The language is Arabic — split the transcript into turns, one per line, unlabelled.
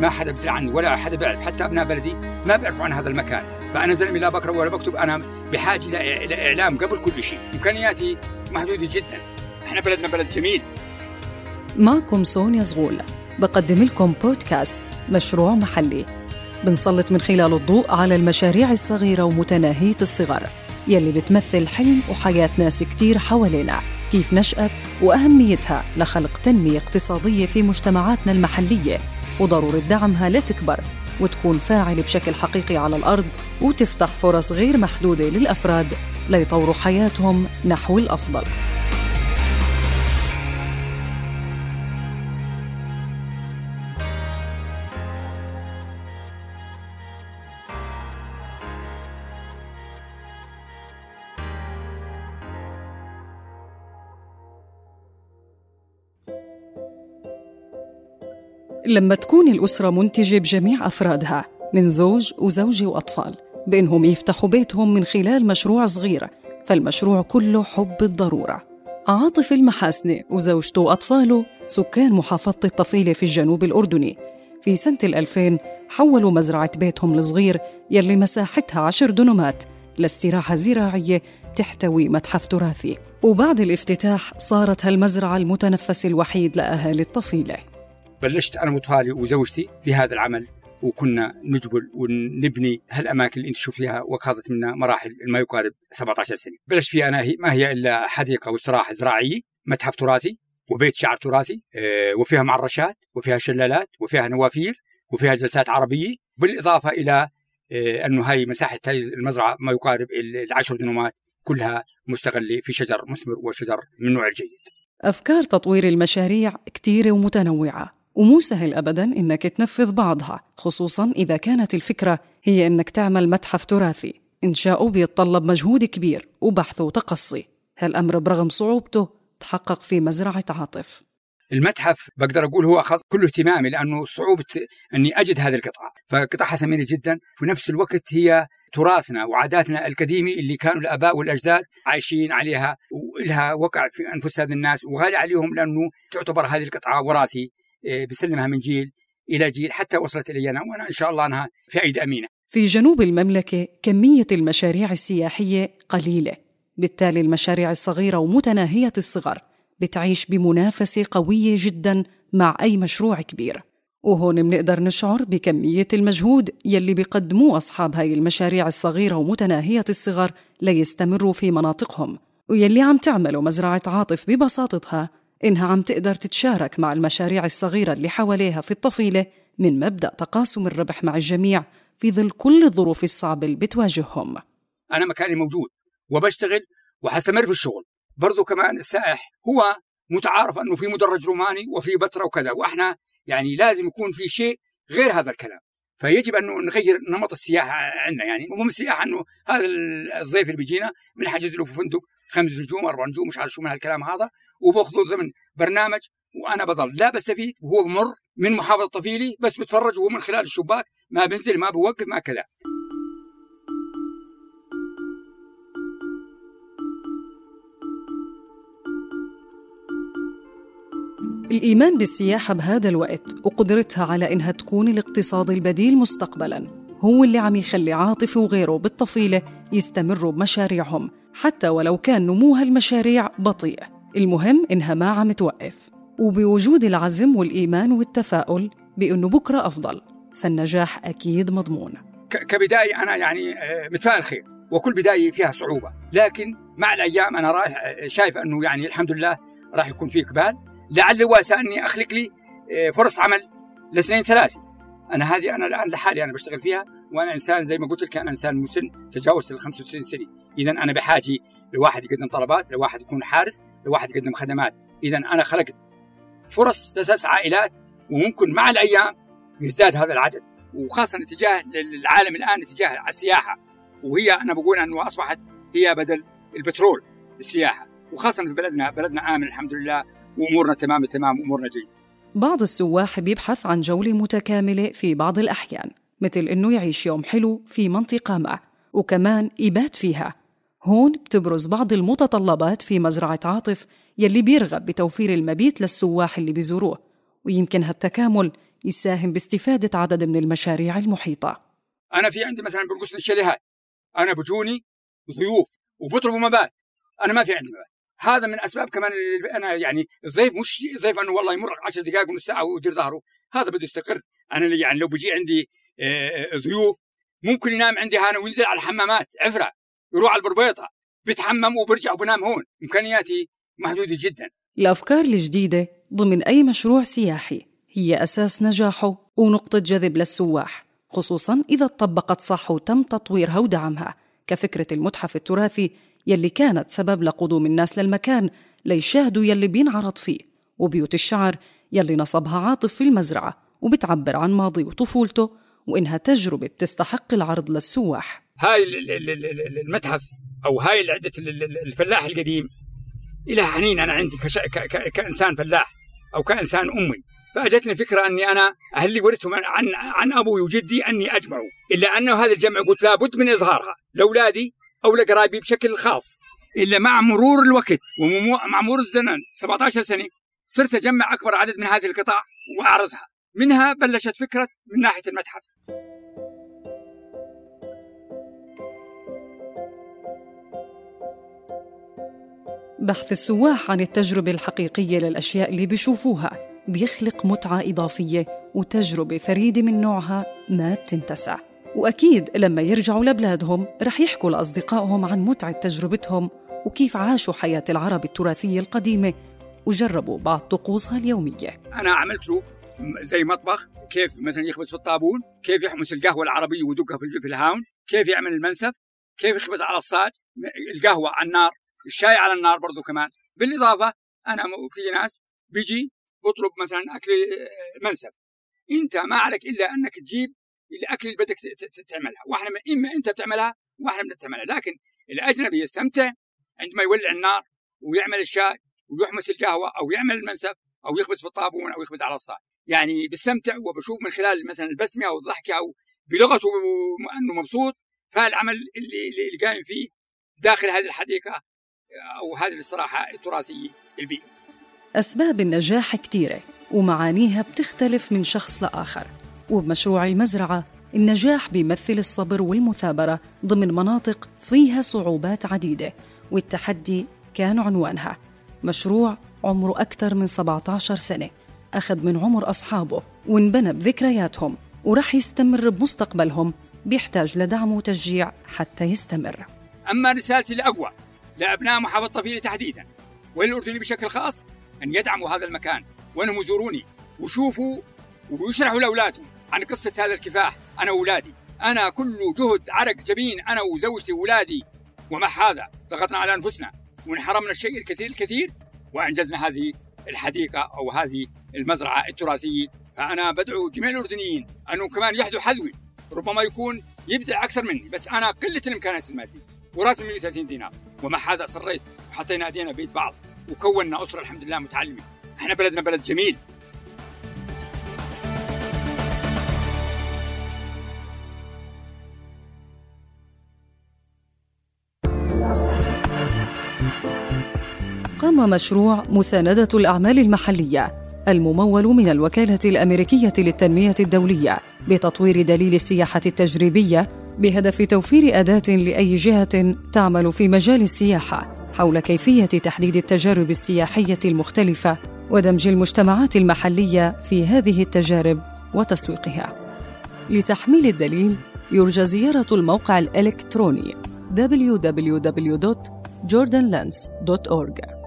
ما حدا بدري عني ولا حدا بيعرف. حتى أبناء بلدي ما بيعرفوا عن هذا المكان. فأنا زلمة لا بقرأ ولا بكتب. أنا بحاجة إلى إلى إعلام قبل كل شيء. إمكانياتي محدودة جدا. إحنا بلدنا بلد جميل.
معكم سونيا زغول. بقدم لكم بودكاست مشروع محلي. بنسلط من خلاله الضوء على المشاريع الصغيرة ومتناهية الصغر. يلي بتمثل حلم وحياة ناس كتير حوالينا. كيف نشأت وأهميتها لخلق تنمية اقتصادية في مجتمعاتنا المحلية. وضرورة دعمها لتكبر وتكون فاعلة بشكل حقيقي على الأرض وتفتح فرص غير محدودة للأفراد ليطوروا حياتهم نحو الأفضل. لما تكون الأسرة منتجة بجميع أفرادها من زوج وزوجة وأطفال بإنهم يفتحوا بيتهم من خلال مشروع صغير فالمشروع كله حب الضرورة. عاطف المحاسنة وزوجته وأطفاله سكان محافظة الطفيلة في الجنوب الأردني. في سنة الألفين حولوا مزرعة بيتهم الصغير يلي مساحتها عشر دنومات لاستراحة زراعية تحتوي متحف تراثي. وبعد الافتتاح صارت هالمزرعة المتنفس الوحيد لأهالي الطفيلة.
بلشت أنا واطفالي وزوجتي في هذا العمل وكنا نجبل ونبني هالأماكن اللي أنت شوفيها وأخذت منا مراحل ما يقارب 17 سنة، بلشت فيها أنا هي ما هي إلا حديقة واستراحة زراعية، متحف تراثي وبيت شعر تراثي آه، وفيها معرشات وفيها شلالات وفيها نوافير وفيها جلسات عربية بالإضافة إلى آه، أنه هاي مساحة هاي المزرعة ما يقارب العشر دنومات كلها مستغلة في شجر مثمر وشجر من النوع الجيد.
أفكار تطوير المشاريع كتيرة ومتنوعة ومو سهل أبدا إنك تنفذ بعضها خصوصا إذا كانت الفكرة هي إنك تعمل متحف تراثي. إنشاؤه بيتطلب مجهود كبير وبحث وتقصي. هالأمر برغم صعوبته تحقق في مزرعة عاطف.
المتحف بقدر أقول هو أخذ كل اهتمامي لأنه صعوبة إني أجد هذه القطعه، فقطعه ثمينة جدا. في نفس الوقت هي تراثنا وعاداتنا القديمة اللي كانوا الآباء والأجداد عايشين عليها ولها وقع في أنفس هذه الناس وغالي عليهم لأنه تعتبر هذه القطعة وراثي. إيه، بسلمها من جيل إلى جيل حتى وصلت الي أنا وأنا إن شاء الله أنها في ايد أمينة.
في جنوب المملكة كمية المشاريع السياحية قليلة، بالتالي المشاريع الصغيرة ومتناهية الصغر بتعيش بمنافسة قوية جدا مع أي مشروع كبير. وهون منقدر نشعر بكمية المجهود يلي بيقدموه أصحاب هاي المشاريع الصغيرة ومتناهية الصغر ليستمروا في مناطقهم ويلي عم تعمله مزرعة عاطف ببساطتها إنها عم تقدر تتشارك مع المشاريع الصغيرة اللي حواليها في الطفيلة من مبدأ تقاسم الربح مع الجميع في ظل كل الظروف الصعبة اللي بتواجههم.
أنا مكاني موجود وبشتغل وحستمر في الشغل. برضو كمان السائح هو متعارف أنه في مدرج روماني وفي بتراء وكذا وإحنا يعني لازم يكون في شيء غير هذا الكلام. فيجب أنه نغير نمط السياحة عندنا يعني. مو السياحة أنه هذا الضيف اللي بيجينا بنحجز له في فندق خمس نجوم أربع نجوم مش عارف شو من هالكلام هذا وباخذه ضمن برنامج وأنا بضل. لا بستفيد وهو بمر من محافظة طفيلي بس بتفرج وهو من خلال الشباك ما بنزل ما بوقف ما كذا.
الإيمان بالسياحة بهذا الوقت وقدرتها على إنها تكون الاقتصاد البديل مستقبلاً هو اللي عم يخلي عاطف وغيره بالطفيلة يستمروا بمشاريعهم حتى ولو كان نمو هالمشاريع بطيء. المهم إنها ما عم توقف. وبوجود العزم والإيمان والتفاؤل بأنه بكرة أفضل. فالنجاح أكيد مضمون.
كبداية أنا يعني آه، متفائل خير وكل بداية فيها صعوبة. لكن مع الأيام أنا رايح آه، شايف أنه يعني الحمد لله راح يكون في إقبال. لعل واسع أني أخلق لي آه، فرص عمل لاثنين ثلاثة. أنا هذه أنا الآن لحالي أنا بشتغل فيها وأنا إنسان زي ما قلت لك أنا إنسان مسن تجاوز ال 95 سنة. اذا أنا بحاجه لواحد يقدم طلبات لواحد يكون حارس لواحد يقدم خدمات. اذا أنا خلقت فرص لثلاث عائلات وممكن مع الأيام يزداد هذا العدد. وخاصة اتجاه العالم الآن اتجاه السياحة. وهي أنا بقول أنه أصبحت هي بدل البترول السياحة. وخاصة في بلدنا بلدنا آمن الحمد لله. وأمورنا تمام تمام أمورنا جيد
بعض السواح بيبحث عن جولة متكاملة في بعض الأحيان مثل إنه يعيش يوم حلو في منطقة ما وكمان يبات فيها. هون بتبرز بعض المتطلبات في مزرعة عاطف يلي بيرغب بتوفير المبيت للسواح اللي بيزوروه ويمكن هالتكامل يساهم باستفادة عدد من المشاريع المحيطة.
أنا في عندي مثلا برقص الشاليهات أنا بجوني ضيوف وبطلبوا مبات أنا ما في عندي مبات. هذا من أسباب كمان اللي أنا يعني الضيف مش ضيف إنه والله يمر 10 دقائق ونص ساعة ويدير ظهره. هذا بده يستقر. أنا يعني لو بيجي عندي آه، ضيوف ممكن ينام عندي هنا وينزل على الحمامات عفرة يروح على البربيطة بيتحمم وبرجع وبنام هون. إمكانياتي محدودة جدا.
الأفكار الجديدة ضمن أي مشروع سياحي هي أساس نجاحه ونقطة جذب للسواح خصوصا إذا اتطبقت صح وتم تطويرها ودعمها. كفكرة المتحف التراثي يلي كانت سبب لقدوم الناس للمكان ليشاهدوا يلي بينعرض فيه وبيوت الشعر يلي نصبها عاطف في المزرعة وبتعبر عن ماضي وطفولته وإنها تجربة بتستحق العرض للسواح.
هاي ال- ال- ال- ال- المتحف أو هاي عده الفلاح القديم لها حنين أنا عندي كش... ك... ك... كإنسان فلاح أو كإنسان أمي. فأجتني فكرة أني أنا أهلي ورثهم عن عن, أبوي وجدي أني اجمعه إلا أنه هذا الجمع قلت لابد من إظهارها لأولادي أو لقرايبي بشكل خاص. إلا مع مرور الوقت ومع مرور الزمن 17 سنة صرت أجمع أكبر عدد من هذه القطع وأعرضها. منها بلشت فكرة من ناحية المتحف.
بحث السواح عن التجربة الحقيقية للأشياء اللي بيشوفوها. بيخلق متعة إضافية وتجربة فريدة من نوعها ما بتنتسى وأكيد لما يرجعوا لبلادهم رح يحكوا لأصدقائهم عن متعة تجربتهم وكيف عاشوا حياة العرب التراثية القديمة وجربوا بعض طقوسها اليومية.
أنا عملت له زي مطبخ كيف مثلا يخبز في الطابون كيف يحمس القهوة العربية ويدقها في الهاون كيف يعمل المنسف كيف يخبز على الصاج القهوة على النار الشاي على النار برضو كمان. بالإضافة أنا م- في ناس بيجي بطلب مثلا أكل آه، منسف. أنت ما عليك إلا أنك تجيب الأكل اللي بدك تعملها. وإحنا م- إما أنت بتعملها وإحنا بدنا تعملها لكن الأجنبي يستمتع عندما يولع النار ويعمل الشاي ويحمس القهوة أو يعمل المنسف أو يخبز في الطابون أو يخبز على الصاج. يعني بيستمتع وبشوف من خلال مثلا البسمة أو الضحكة أو بلغته انه مبسوط فالعمل اللي اللي قايم فيه داخل هذه الحديقة أو هذه الاستراحة التراثية البيئية.
أسباب النجاح كتيرة ومعانيها بتختلف من شخص لآخر. وبمشروع المزرعة النجاح بيمثل الصبر والمثابرة ضمن مناطق فيها صعوبات عديدة والتحدي كان عنوانها. مشروع عمره أكثر من 17 سنة أخذ من عمر أصحابه وانبنى بذكرياتهم ورح يستمر بمستقبلهم بيحتاج لدعم وتشجيع حتى يستمر.
أما رسالتي الاقوى لأبناء محافظة طفيلة تحديدا والاردني بشكل خاص؟ أن يدعموا هذا المكان. وأنهم يزوروني. ويشوفوا ويشرحوا لأولادهم. عن قصة هذا الكفاح. أنا وأولادي. أنا كل جهد عرق جبين. أنا وزوجتي وأولادي. ومع هذا؟ ضغطنا على أنفسنا. وانحرمنا الشيء الكثير الكثير. وأنجزنا هذه الحديقة أو هذه المزرعة التراثية. فأنا بدعو جميع الأردنيين انه كمان يحذوا حذوي. ربما يكون يبدع أكثر مني. بس أنا قلة الإمكانيات المادية. وراتب 130 دينار. ومع هذا؟ اصريت وحطينا إيدينا بيد بعض. وكونا أسرة الحمد لله متعلمة. إحنا بلدنا بلد جميل.
قام مشروع مساندة الأعمال المحلية الممول من الوكالة الأمريكية للتنمية الدولية بتطوير دليل السياحة التجريبية بهدف توفير أداة لأي جهة تعمل في مجال السياحة. حول كيفية تحديد التجارب السياحية المختلفة ودمج المجتمعات المحلية في هذه التجارب وتسويقها. لتحميل الدليل يرجى زيارة الموقع الإلكتروني www.jordanlens.org